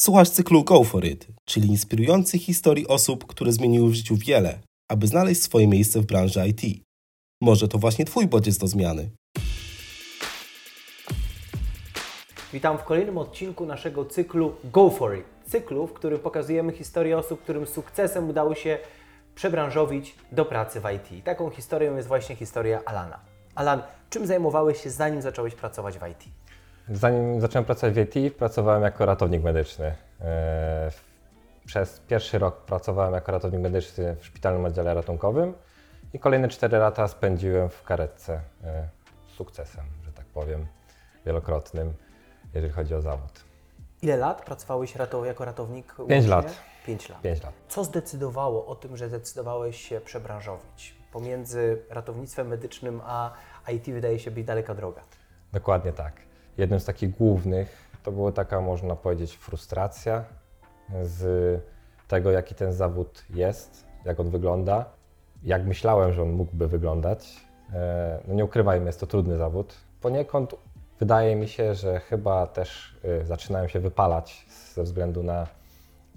Słuchasz cyklu Go For It, czyli inspirujących historii osób, które zmieniły w życiu wiele, aby znaleźć swoje miejsce w branży IT. Może to właśnie Twój bodziec do zmiany. Witam w kolejnym odcinku naszego cyklu Go For It. Cyklu, w którym pokazujemy historię osób, którym sukcesem udało się przebranżowić do pracy w IT. Taką historią jest właśnie historia Alana. Alan, czym zajmowałeś się zanim zacząłeś pracować w IT? Zanim zacząłem pracować w IT, pracowałem jako ratownik medyczny. E, przez pierwszy rok pracowałem jako ratownik medyczny w szpitalnym oddziale ratunkowym i kolejne 4 lata spędziłem w karetce e, z sukcesem, że tak powiem, wielokrotnym, jeżeli chodzi o zawód. Ile lat pracowałeś jako ratownik? 5 lat. 5 lat. 5 lat. Co zdecydowało o tym, że zdecydowałeś się przebranżowić? Pomiędzy ratownictwem medycznym a IT wydaje się być daleka droga. Dokładnie tak. Jednym z takich głównych to była taka, można powiedzieć, frustracja z tego, jaki ten zawód jest, jak on wygląda, jak myślałem, że on mógłby wyglądać. E, no nie ukrywajmy, jest to trudny zawód. Poniekąd wydaje mi się, że chyba też e, zaczynałem się wypalać ze względu na,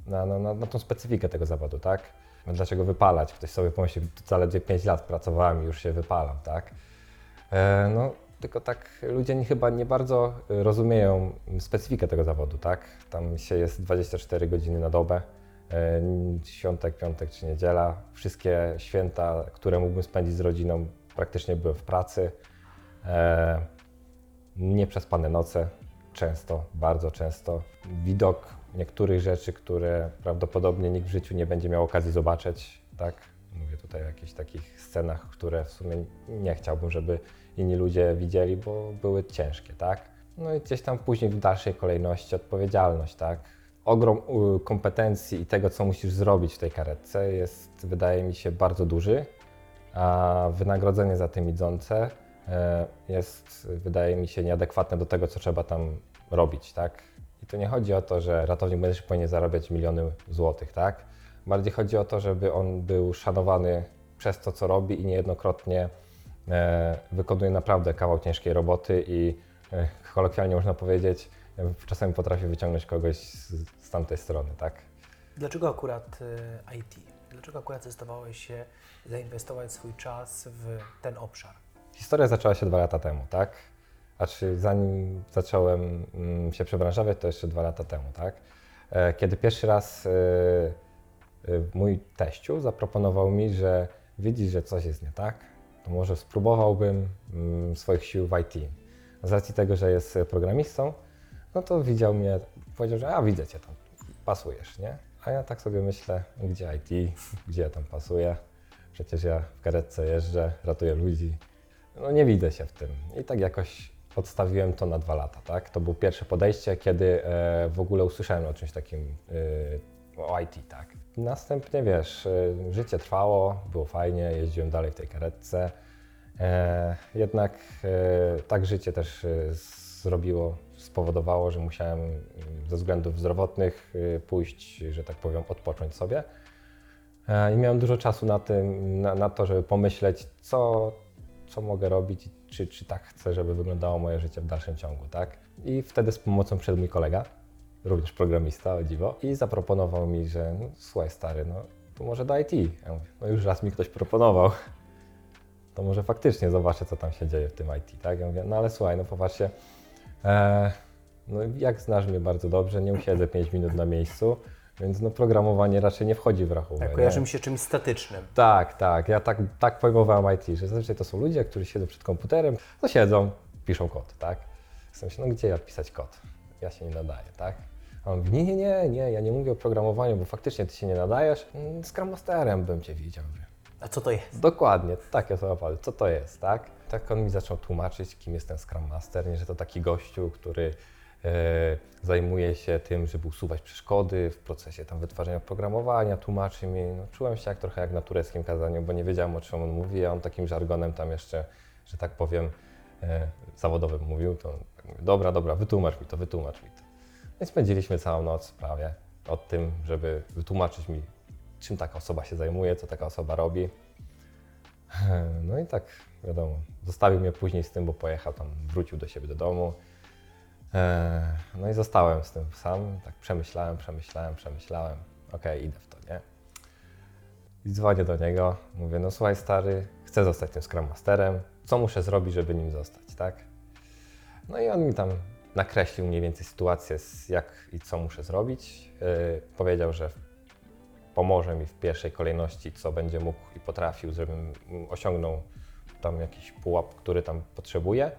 na, na, na tą specyfikę tego zawodu, tak? Dlaczego wypalać? Ktoś sobie pomyśli, zaledwie 5 lat pracowałem i już się wypalam, tak? E, no, tylko tak ludzie chyba nie bardzo rozumieją specyfikę tego zawodu, tak? Tam się jest 24 godziny na dobę, e, świątek, piątek czy niedziela. Wszystkie święta, które mógłbym spędzić z rodziną, praktycznie były w pracy. E, nieprzespane noce, często, bardzo często. Widok niektórych rzeczy, które prawdopodobnie nikt w życiu nie będzie miał okazji zobaczyć, tak? Tutaj o jakichś takich scenach, które w sumie nie chciałbym, żeby inni ludzie widzieli, bo były ciężkie, tak? No i gdzieś tam później w dalszej kolejności odpowiedzialność, tak? Ogrom kompetencji i tego, co musisz zrobić w tej karetce jest, wydaje mi się, bardzo duży, a wynagrodzenie za tym idące e, jest, wydaje mi się, nieadekwatne do tego, co trzeba tam robić, tak? I tu nie chodzi o to, że ratownik medyczny powinien zarabiać miliony złotych, tak? Bardziej chodzi o to, żeby on był szanowany przez to, co robi i niejednokrotnie e, wykonuje naprawdę kawał ciężkiej roboty i e, kolokwialnie można powiedzieć, e, czasami potrafi wyciągnąć kogoś z, z tamtej strony, tak? Dlaczego akurat e, IT? Dlaczego akurat zdecydowałeś się zainwestować swój czas w ten obszar? Historia zaczęła się dwa lata temu, tak? Znaczy, zanim zacząłem mm, się przebranżawiać, to jeszcze dwa lata temu, tak? E, kiedy pierwszy raz e, Y, mój teściu zaproponował mi, że widzi, że coś jest nie tak, to może spróbowałbym mm, swoich sił w IT. Z racji tego, że jest programistą, no to widział mnie, powiedział, że a widzę cię tam, pasujesz, nie? A ja tak sobie myślę, gdzie IT, gdzie ja tam pasuję, przecież ja w karetce jeżdżę, ratuję ludzi, no nie widzę się w tym. I tak jakoś odstawiłem to na dwa lata, tak? To było pierwsze podejście, kiedy e, w ogóle usłyszałem o czymś takim, e, o IT, tak? Następnie wiesz, y, życie trwało, było fajnie, jeździłem dalej w tej karetce. E, jednak e, tak życie też e, zrobiło, spowodowało, że musiałem mm, ze względów zdrowotnych pójść, że tak powiem, odpocząć sobie. I miałem dużo czasu na, tym, na, na to, żeby pomyśleć, co, co mogę robić, czy, czy tak chcę, żeby wyglądało moje życie w dalszym ciągu, tak? I wtedy z pomocą przyszedł mój kolega, również programista, o dziwo, i zaproponował mi, że no, słuchaj stary, no to może do IT. Ja mówię, no już raz mi ktoś proponował, to może faktycznie zobaczę, co tam się dzieje w tym IT, tak? Ja mówię, no ale słuchaj, no popatrzcie, e, no jak znasz mnie bardzo dobrze, nie usiedzę 5 minut na miejscu, więc no programowanie raczej nie wchodzi w rachunek. Tak, kojarzy mi się czymś statycznym. Tak, tak, ja tak, tak pojmowałem IT, że zazwyczaj to są ludzie, którzy siedzą przed komputerem, no siedzą, piszą kod, tak? Chcę się, no gdzie ja pisać kod? Ja się nie nadaję, tak? A on mówi, nie, nie, nie, nie, ja nie mówię o programowaniu, bo faktycznie ty się nie nadajesz. Mm, Scrum Masterem bym cię widział. A co to jest? Dokładnie, takie są opady. Co to jest, tak? Tak on mi zaczął tłumaczyć, kim jest ten Scrum Master, nie, że to taki gościu, który e, zajmuje się tym, żeby usuwać przeszkody w procesie tam wytwarzania programowania, tłumaczy mi. No, czułem się jak trochę jak na tureckim kazaniu, bo nie wiedziałem o czym on mówi, a on takim żargonem tam jeszcze, że tak powiem, e, zawodowym mówił. To tak mówię, dobra, dobra, wytłumacz mi to, wytłumacz mi. I spędziliśmy całą noc prawie od tym, żeby wytłumaczyć mi, czym taka osoba się zajmuje, co taka osoba robi. No i tak, wiadomo, zostawił mnie później z tym, bo pojechał tam, wrócił do siebie do domu. E, no i zostałem z tym sam, tak przemyślałem, przemyślałem, przemyślałem. Okej, idę w to, nie? I dzwonię do niego, mówię, no słuchaj stary, chcę zostać tym Scrum Masterem, co muszę zrobić, żeby nim zostać, tak? No i on mi tam nakreślił mniej więcej sytuację, jak i co muszę zrobić. Yy, powiedział, że pomoże mi w pierwszej kolejności, co będzie mógł i potrafił, żebym osiągnął tam jakiś pułap, który tam potrzebuję.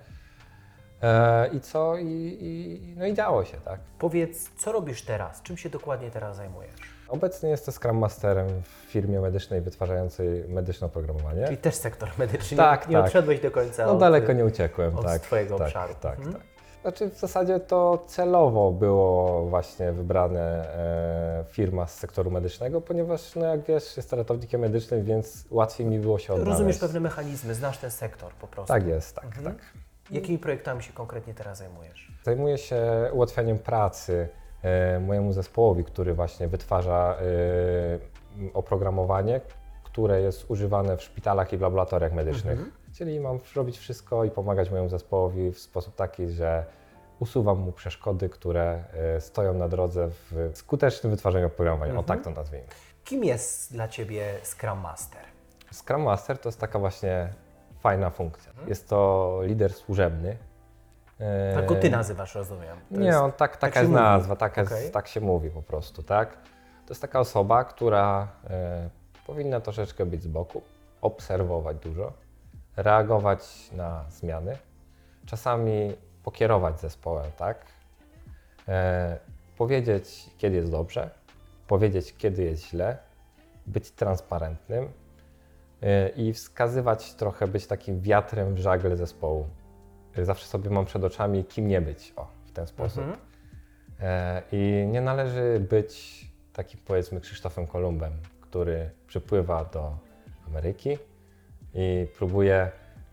E, I co? I, i, no i działo się, tak? Powiedz, co robisz teraz? Czym się dokładnie teraz zajmujesz? Obecnie jestem Scrum Masterem w firmie medycznej wytwarzającej medyczne oprogramowanie. Czyli też sektor medyczny. Tak, nie tak. odszedłeś do końca No od, daleko nie uciekłem, od tak. twojego tak, obszaru. Tak, Mhm. tak. Znaczy w zasadzie to celowo było właśnie wybrane e, firma z sektoru medycznego, ponieważ no jak wiesz, jestem ratownikiem medycznym, więc łatwiej mi było się odnaleźć. Rozumiesz pewne mechanizmy, znasz ten sektor po prostu. Tak jest, tak, Mhm. tak. Jakimi projektami się konkretnie teraz zajmujesz? Zajmuję się ułatwianiem pracy e, mojemu zespołowi, który właśnie wytwarza e, oprogramowanie, które jest używane w szpitalach i w laboratoriach medycznych. Mhm. Czyli mam robić wszystko i pomagać mojemu zespołowi w sposób taki, że usuwam mu przeszkody, które e, stoją na drodze w skutecznym wytwarzaniu oprogramowania. O Mhm. tak to nazwijmy. Kim jest dla Ciebie Scrum Master? Scrum Master to jest taka właśnie fajna funkcja. Mhm. Jest to lider służebny. E, Tak go Ty nazywasz, rozumiem. To Nie, jest- on tak, taka się jest nazwa, tak, jest, tak się mówi po prostu, tak? To jest taka osoba, która e, powinna troszeczkę być z boku, obserwować dużo, reagować na zmiany, czasami pokierować zespołem, tak? E, powiedzieć, kiedy jest dobrze, powiedzieć, kiedy jest źle, być transparentnym e, i wskazywać trochę, być takim wiatrem w żagle zespołu. Zawsze sobie mam przed oczami, kim nie być, o, w ten sposób. Mhm. E, I nie należy być takim powiedzmy Krzysztofem Kolumbem, który przypływa do Ameryki i próbuje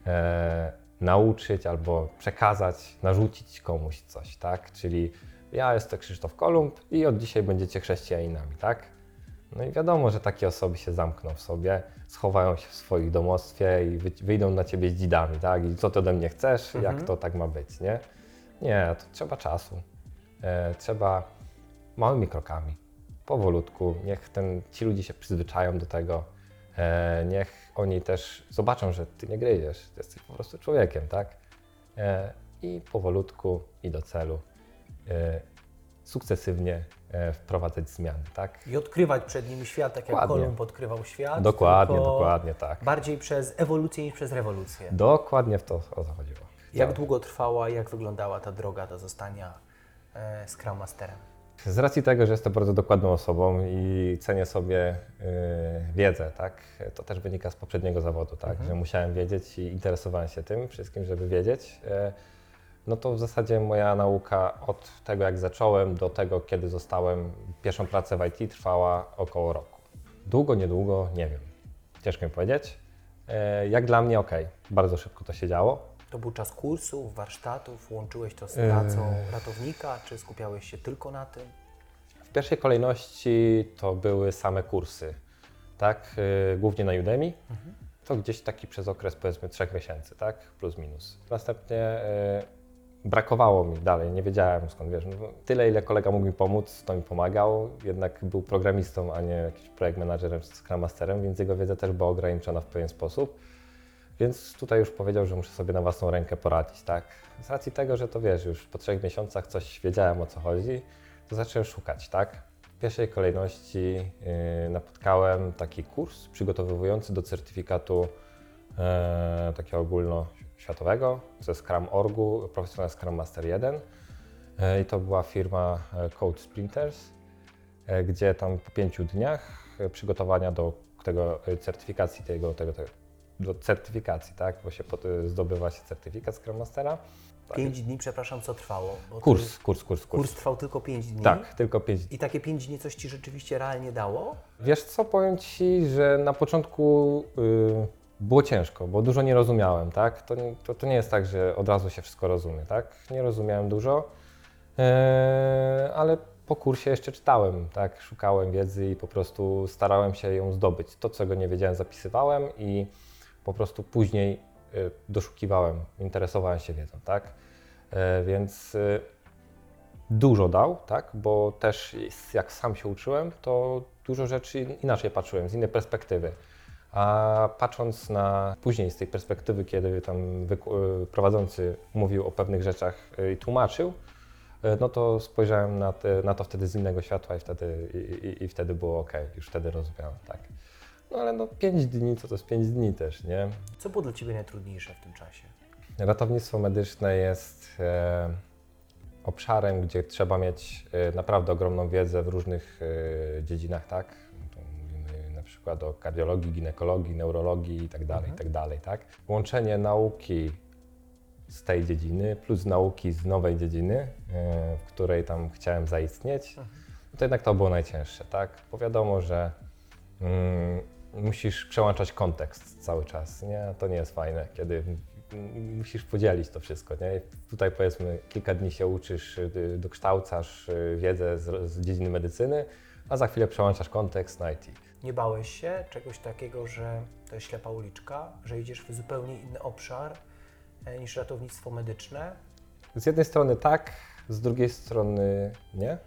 e, nauczyć albo przekazać, narzucić komuś coś, tak? Czyli ja jestem Krzysztof Kolumb i od dzisiaj będziecie chrześcijaninami, tak? No i wiadomo, że takie osoby się zamkną w sobie, schowają się w swoich domostwie i wy, wyjdą na ciebie z dzidami, tak? I co ty ode mnie chcesz, Mhm. jak to tak ma być, nie? Nie, to trzeba czasu. E, trzeba małymi krokami, powolutku. Niech ten, ci ludzie się przyzwyczają do tego. E, niech oni też zobaczą, że ty nie gryziesz, ty jesteś po prostu człowiekiem, tak? E, I powolutku i do celu. E, sukcesywnie e, wprowadzać zmiany, tak? I odkrywać przed nim świat, tak jak Dokładnie. Kolumb odkrywał świat. Dokładnie, tylko dokładnie tak. Bardziej przez ewolucję niż przez rewolucję. Dokładnie w to o to chodziło. Jak Tak. długo trwała, jak wyglądała ta droga do zostania e, Scrum Masterem? Z racji tego, że jestem bardzo dokładną osobą i cenię sobie y, wiedzę, tak, to też wynika z poprzedniego zawodu, tak, Mhm. że musiałem wiedzieć i interesowałem się tym wszystkim, żeby wiedzieć. Y, no to w zasadzie moja nauka od tego, jak zacząłem, do tego, kiedy zostałem pierwszą pracę w IT, trwała około roku. Długo, niedługo, nie wiem. Ciężko mi powiedzieć. Y, jak dla mnie, ok, bardzo szybko to się działo. To był czas kursów, warsztatów, łączyłeś to z pracą ratownika, czy skupiałeś się tylko na tym? W pierwszej kolejności to były same kursy, tak, y, głównie na Udemy. To gdzieś taki przez okres powiedzmy trzech miesięcy, tak, plus minus. Następnie y, brakowało mi dalej, nie wiedziałem skąd, wiesz, no, tyle ile kolega mógł mi pomóc, to mi pomagał, jednak był programistą, a nie jakiś projekt managerem, Scrum Masterem, więc jego wiedza też była ograniczona w pewien sposób. Więc tutaj już powiedział, że muszę sobie na własną rękę poradzić, tak? Z racji tego, że to wiesz, już po trzech miesiącach coś wiedziałem o co chodzi, to zacząłem szukać, tak? W pierwszej kolejności yy, napotkałem taki kurs przygotowujący do certyfikatu e, takiego ogólnoświatowego ze Scrum Orgu, Professional Scrum Master 1. E, I to była firma e, Code Sprinters, e, gdzie tam po pięciu dniach e, przygotowania do tego e, certyfikacji tego, tego, tego do certyfikacji, tak? Bo się zdobywa się certyfikat Scrum Mastera. Tak. Pięć dni, przepraszam, co trwało? Kurs, jest- kurs, kurs, Kurs kurs. trwał tylko pięć dni? Tak, tylko pięć dni. I takie pięć dni coś Ci rzeczywiście realnie dało? Wiesz co, powiem Ci, że na początku y, było ciężko, bo dużo nie rozumiałem, tak? To, nie- to, to nie jest tak, że od razu się wszystko rozumie, tak? Nie rozumiałem dużo, e, ale po kursie jeszcze czytałem, tak? Szukałem wiedzy i po prostu starałem się ją zdobyć. To, czego nie wiedziałem, zapisywałem i po prostu później y, doszukiwałem, interesowałem się wiedzą, tak? E, Więc y, dużo dał, tak? bo też jak sam się uczyłem, to dużo rzeczy inaczej patrzyłem, z innej perspektywy. A patrząc na później z tej perspektywy, kiedy tam prowadzący mówił o pewnych rzeczach i tłumaczył, no to spojrzałem na, te, na to wtedy z innego światła i wtedy, i, i, i wtedy było ok, już wtedy rozumiałem, tak. No ale no 5 dni to to jest 5 dni też, nie? Co było dla Ciebie najtrudniejsze w tym czasie? Ratownictwo medyczne jest e, obszarem, gdzie trzeba mieć e, naprawdę ogromną wiedzę w różnych e, dziedzinach, tak? Tu mówimy na przykład o kardiologii, ginekologii, neurologii itd., tak mhm. itd., tak, tak? Łączenie nauki z tej dziedziny plus nauki z nowej dziedziny, e, w której tam chciałem zaistnieć, mhm. to jednak to było najcięższe, tak? Bo wiadomo, że mm, musisz przełączać kontekst cały czas, nie? To nie jest fajne, kiedy musisz podzielić to wszystko, nie? Tutaj powiedzmy kilka dni się uczysz, y, dokształcasz y, wiedzę z, z dziedziny medycyny, a za chwilę przełączasz kontekst na IT. Nie bałeś się czegoś takiego, że to jest ślepa uliczka, że idziesz w zupełnie inny obszar e, niż ratownictwo medyczne? Z jednej strony tak, z drugiej strony nie.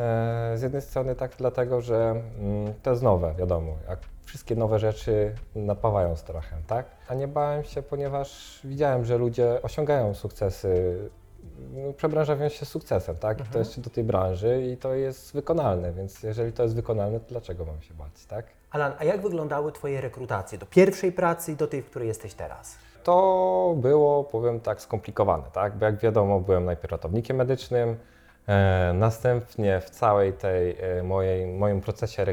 E, z jednej strony tak dlatego, że mm, to jest nowe, wiadomo. Jak wszystkie nowe rzeczy napawają strachem, tak? A nie bałem się, ponieważ widziałem, że ludzie osiągają sukcesy, no, przebranżawiają się sukcesem, tak? Mhm. To jest do tej branży i to jest wykonalne, więc jeżeli to jest wykonalne, to dlaczego mam się bać, tak? Alan, a jak wyglądały Twoje rekrutacje do pierwszej pracy i do tej, w której jesteś teraz? To było, powiem tak, skomplikowane, tak? Bo jak wiadomo, byłem najpierw ratownikiem medycznym, następnie w całej tej e, mojej, moim procesie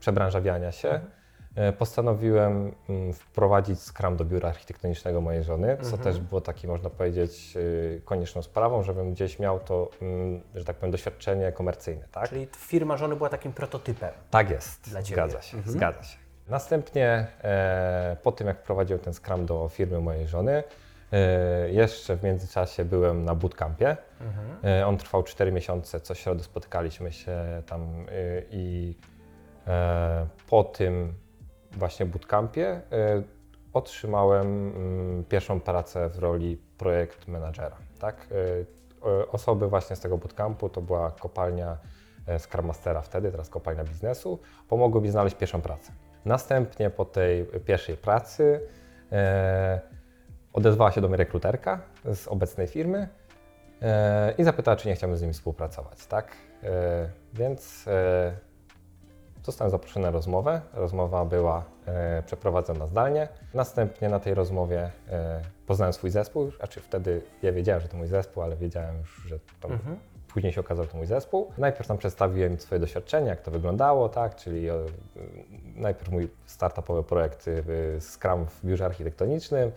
przebranżawiania się, mhm. E, postanowiłem mm, wprowadzić Scrum do biura architektonicznego mojej żony, co mhm. też było taki, można powiedzieć, e, konieczną sprawą, żebym gdzieś miał to, mm, że tak powiem, doświadczenie komercyjne. Tak? Czyli firma żony była takim prototypem. Tak jest, dla zgadza się, mhm. zgadza się. Następnie e, po tym, jak wprowadziłem ten Scrum do firmy mojej żony, e, jeszcze w międzyczasie byłem na bootcampie. Mhm. E, on trwał 4 miesiące, co środę spotykaliśmy się tam e, i E, po tym właśnie bootcampie e, otrzymałem mm, pierwszą pracę w roli projekt menadżera. Tak? E, osoby właśnie z tego bootcampu, to była kopalnia Scrum Mastera wtedy, teraz kopalnia biznesu, pomogły mi znaleźć pierwszą pracę. Następnie po tej pierwszej pracy odezwała się do mnie rekruterka z obecnej firmy i zapytała, czy nie chciałbym z nimi współpracować. Tak? Więc Zostałem zaproszony na rozmowę. Rozmowa była e, przeprowadzona zdalnie. Następnie na tej rozmowie e, poznałem swój zespół. Znaczy wtedy ja wiedziałem, że to mój zespół, ale wiedziałem już, że to mhm. później się okazało, że to mój zespół. Najpierw tam przedstawiłem swoje doświadczenie, jak to wyglądało, tak, czyli e, najpierw mój startupowy projekt e, Scrum w biurze architektonicznym, e,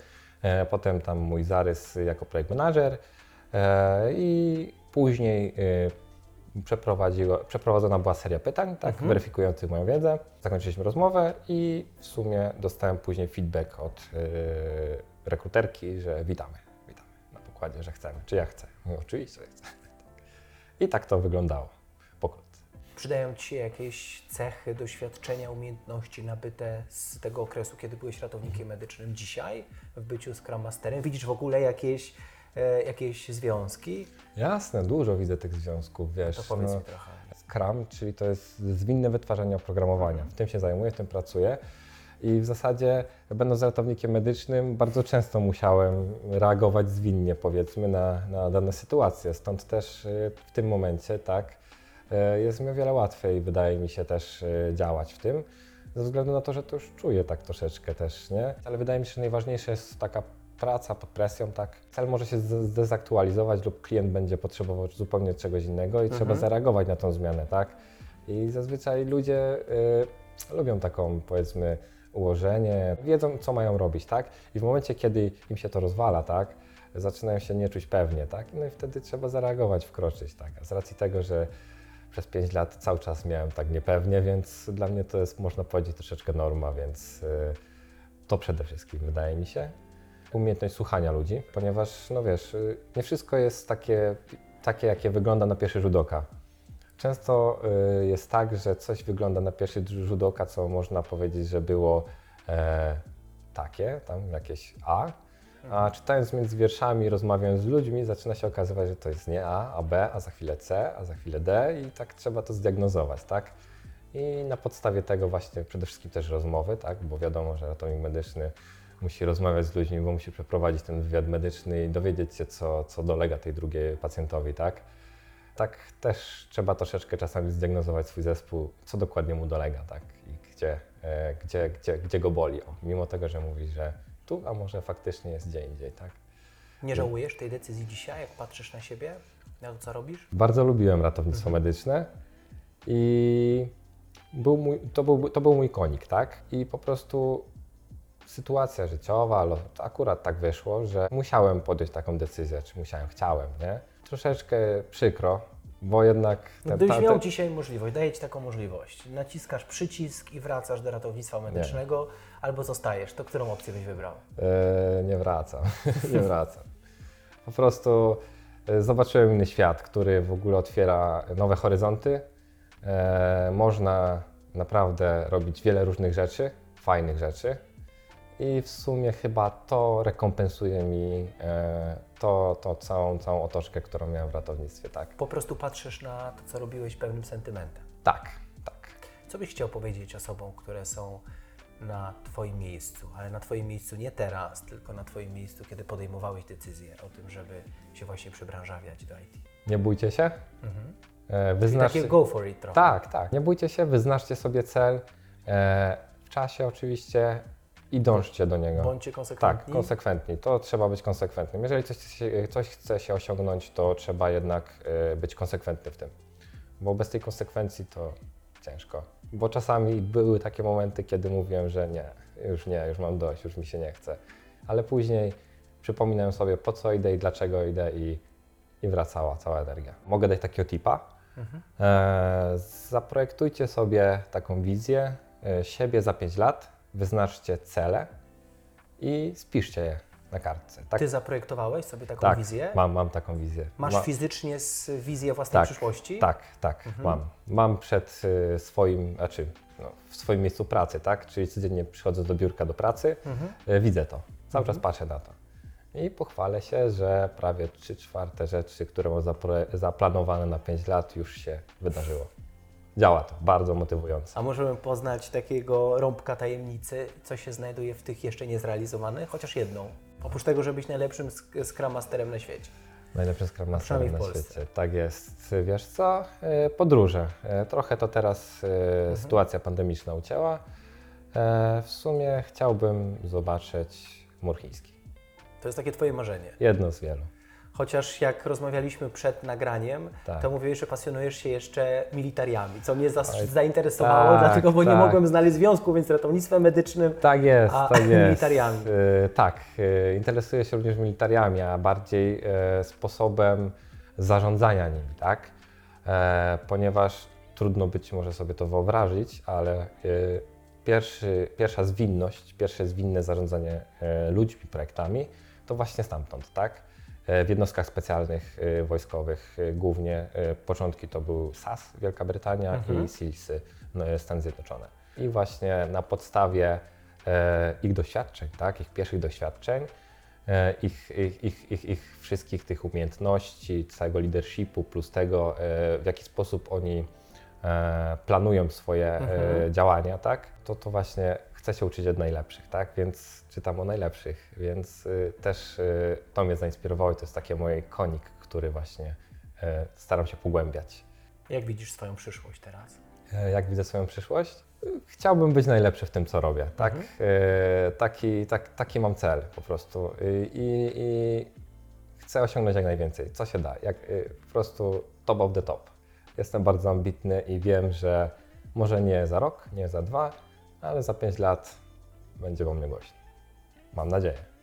potem tam mój zarys jako projekt manager e, i później przeprowadzona była seria pytań, tak, mhm. weryfikujących moją wiedzę. Zakończyliśmy rozmowę i w sumie dostałem później feedback od yy, rekruterki, że witamy, witamy na pokładzie, że chcemy, czy ja chcę. Mówię, oczywiście, że chcę. I tak to wyglądało. Przydają Ci się jakieś cechy, doświadczenia, umiejętności nabyte z tego okresu, kiedy byłeś ratownikiem medycznym dzisiaj w byciu Scrum Masterem? Widzisz w ogóle jakieś E, jakieś związki? Jasne, dużo widzę tych związków, wiesz. To powiedz no, mi trochę. Scrum, czyli to jest zwinne wytwarzanie oprogramowania. W tym się zajmuję, w tym pracuję. I w zasadzie, będąc ratownikiem medycznym, bardzo często musiałem reagować zwinnie, powiedzmy, na, na dane sytuacje. Stąd też e, w tym momencie, tak, jest mi o wiele łatwiej, wydaje mi się, też działać w tym, ze względu na to, że to już czuję tak troszeczkę też, nie? Ale wydaje mi się, że najważniejsza jest taka praca pod presją, tak. Cel może się zdezaktualizować lub klient będzie potrzebował zupełnie czegoś innego i mhm. trzeba zareagować na tą zmianę, tak. I zazwyczaj ludzie y, lubią taką, powiedzmy, ułożenie, wiedzą, co mają robić, tak. I w momencie, kiedy im się to rozwala, tak, zaczynają się nie czuć pewnie, tak. No i wtedy trzeba zareagować, wkroczyć, tak. A z racji tego, że przez 5 lat cały czas miałem tak niepewnie, więc dla mnie to jest, można powiedzieć, troszeczkę norma, więc y, to przede wszystkim wydaje mi się umiejętność słuchania ludzi, ponieważ, no wiesz, nie wszystko jest takie, takie jakie wygląda na pierwszy rzut oka. Często y, jest tak, że coś wygląda na pierwszy rzut oka, co można powiedzieć, że było e, takie, tam jakieś A, A czytając między wierszami, rozmawiając z ludźmi, zaczyna się okazywać, że to jest nie A, a B, a za chwilę C, a za chwilę D i tak trzeba to zdiagnozować, tak? I na podstawie tego właśnie przede wszystkim też rozmowy, tak? Bo wiadomo, że ratownik medyczny musi rozmawiać z ludźmi, bo musi przeprowadzić ten wywiad medyczny i dowiedzieć się, co, co dolega tej drugiej pacjentowi, tak? Tak też trzeba troszeczkę czasami zdiagnozować swój zespół, co dokładnie mu dolega, tak? I gdzie, e, gdzie, gdzie, gdzie go boli. O, mimo tego, że mówi, że tu, a może faktycznie jest gdzie indziej, tak? Nie żałujesz tej decyzji dzisiaj, jak patrzysz na siebie, na to, co robisz? Bardzo lubiłem ratownictwo medyczne i był mój, to, był, to był mój konik, tak? I po prostu sytuacja życiowa, ale akurat tak wyszło, że musiałem podjąć taką decyzję, czy musiałem, chciałem, nie? Troszeczkę przykro, bo jednak... ten- Gdybyś ta- miał ten- dzisiaj możliwość, daję Ci taką możliwość, naciskasz przycisk i wracasz do ratownictwa medycznego, albo zostajesz, to którą opcję byś wybrał? E, nie wracam, nie wracam. Po prostu e, zobaczyłem inny świat, który w ogóle otwiera nowe horyzonty. E, można naprawdę robić wiele różnych rzeczy, fajnych rzeczy. I w sumie chyba to rekompensuje mi e, to, to całą, całą otoczkę, którą miałem w ratownictwie, tak? Po prostu patrzysz na to, co robiłeś pewnym sentymentem. Tak, tak. Co byś chciał powiedzieć osobom, które są na Twoim miejscu, ale na Twoim miejscu nie teraz, tylko na Twoim miejscu, kiedy podejmowałeś decyzję o tym, żeby się właśnie przybranżawiać do IT? Nie bójcie się. E, Czyli wyznaczcie- takie go for it trochę. Tak, tak. Nie bójcie się, wyznaczcie sobie cel e, w czasie oczywiście i dążcie do niego. Bądźcie Tak, konsekwentni. konsekwentni. To trzeba być konsekwentnym. Jeżeli coś, chce się- coś chce się osiągnąć, to trzeba jednak e, być konsekwentny w tym. Bo bez tej konsekwencji to ciężko. Bo czasami były takie momenty, kiedy mówiłem, że nie, już nie, już mam dość, już mi się nie chce. Ale później przypominałem sobie, po co idę i dlaczego idę i, i wracała cała energia. Mogę dać takiego tipa. E, zaprojektujcie sobie taką wizję e, siebie za 5 lat, wyznaczcie cele i spiszcie je na kartce. Tak, Ty zaprojektowałeś sobie taką tak wizję? Mam, mam taką wizję. Masz Ma- fizycznie z wizję własnej tak, przyszłości? Tak, tak, mam. Mam przed y, swoim, znaczy no, w swoim miejscu pracy, tak? Czyli codziennie przychodzę do biurka do pracy, y, widzę to, cały czas patrzę na to. I pochwalę się, że prawie 3 czwarte rzeczy, które mam zaplanowane na 5 lat, już się wydarzyło. Działa to, bardzo motywujące. A możemy poznać takiego rąbka tajemnicy, co się znajduje w tych jeszcze niezrealizowanych? Chociaż jedną. Oprócz tego, że być najlepszym Scrum Masterem na świecie. Najlepszy Scrum Master Przynajmniej w na świecie. Tak jest. Wiesz co? E, Podróże. E, Trochę to teraz e, Mhm. sytuacja pandemiczna ucięła. W sumie chciałbym zobaczyć mur chiński. To jest takie Twoje marzenie. Jedno z wielu. Chociaż jak rozmawialiśmy przed nagraniem, Tak. to mówiłeś, że pasjonujesz się jeszcze militariami, co mnie zainteresowało, tak, dlatego, bo nie tak. mogłem znaleźć związku między ratownictwem medycznym Tak jest, A tak jest. militariami? E, tak, e, interesuję się również militariami, a bardziej e, sposobem zarządzania nimi, tak? Ponieważ trudno być może sobie to wyobrazić, ale pierwszy, pierwsza zwinność, pierwsze zwinne zarządzanie ludźmi, projektami, to właśnie stamtąd, tak? E, W jednostkach specjalnych e, wojskowych e, głównie początki to był SAS Wielka Brytania i SEALSy no, Stany Zjednoczone. I właśnie na podstawie ich doświadczeń, tak, ich pierwszych doświadczeń, ich, ich, ich, ich, ich wszystkich tych umiejętności, całego leadershipu, plus tego, w jaki sposób oni planują swoje e, działania, tak, to, to właśnie chcę się uczyć od najlepszych, tak, więc czytam o najlepszych, więc y, też y, to mnie zainspirowało i to jest taki mój konik, który właśnie e, staram się pogłębiać. Jak widzisz swoją przyszłość teraz? E, Jak widzę swoją przyszłość? E, Chciałbym być najlepszy w tym, co robię. Tak? E, taki, tak, taki mam cel po prostu. I, i, i chcę osiągnąć jak najwięcej, co się da. Jak, e, po prostu top of the top. Jestem bardzo ambitny i wiem, że może nie za rok, nie za dwa, ale za pięć lat będzie o mnie głośno. Mam nadzieję.